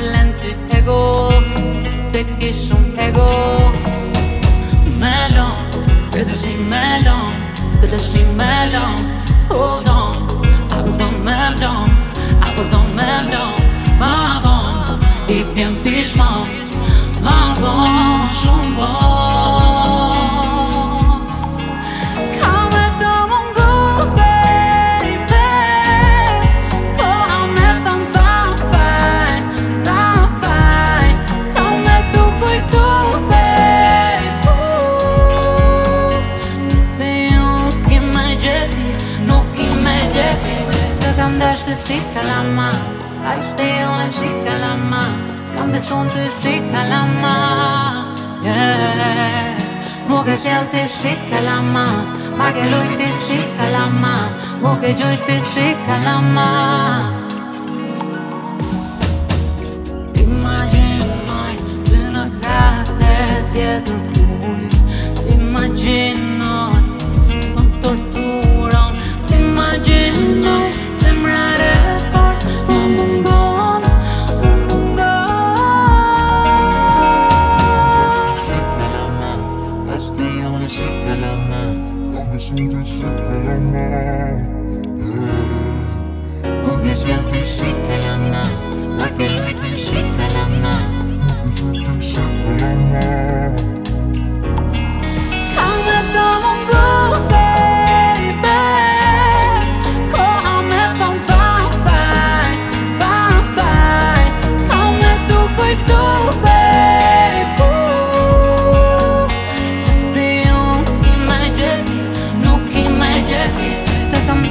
t'len ty ego Se ti shumë ego Melon, lom, këtë dëshni me lom Këtë dëshni me lom Hold on, apo do me mdom Apo do me mdom Ma bon, i pjen pishmon Ma bon, shumë bon jeti Tökäntästy sikkalamma Asti ole sikkalamma Kampi suuntu sikkalamma yeah. Muke sielti sikkalamma Make luitti sikkalamma Muke juitti sikkalamma T'imagin mai Lynä krätet jätukuu elämä. Ongelmien sykkelemä. Ongelmien sykkelemä. Laki löytyy sykkelemä.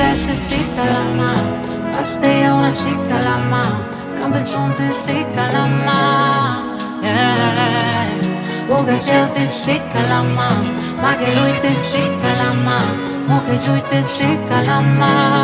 Güneşte sikalama Pastaya una sikalama Kambe suntu sikalama Yeah Buga te sikalama Ma che lui te sikalama Mo che giù te sikalama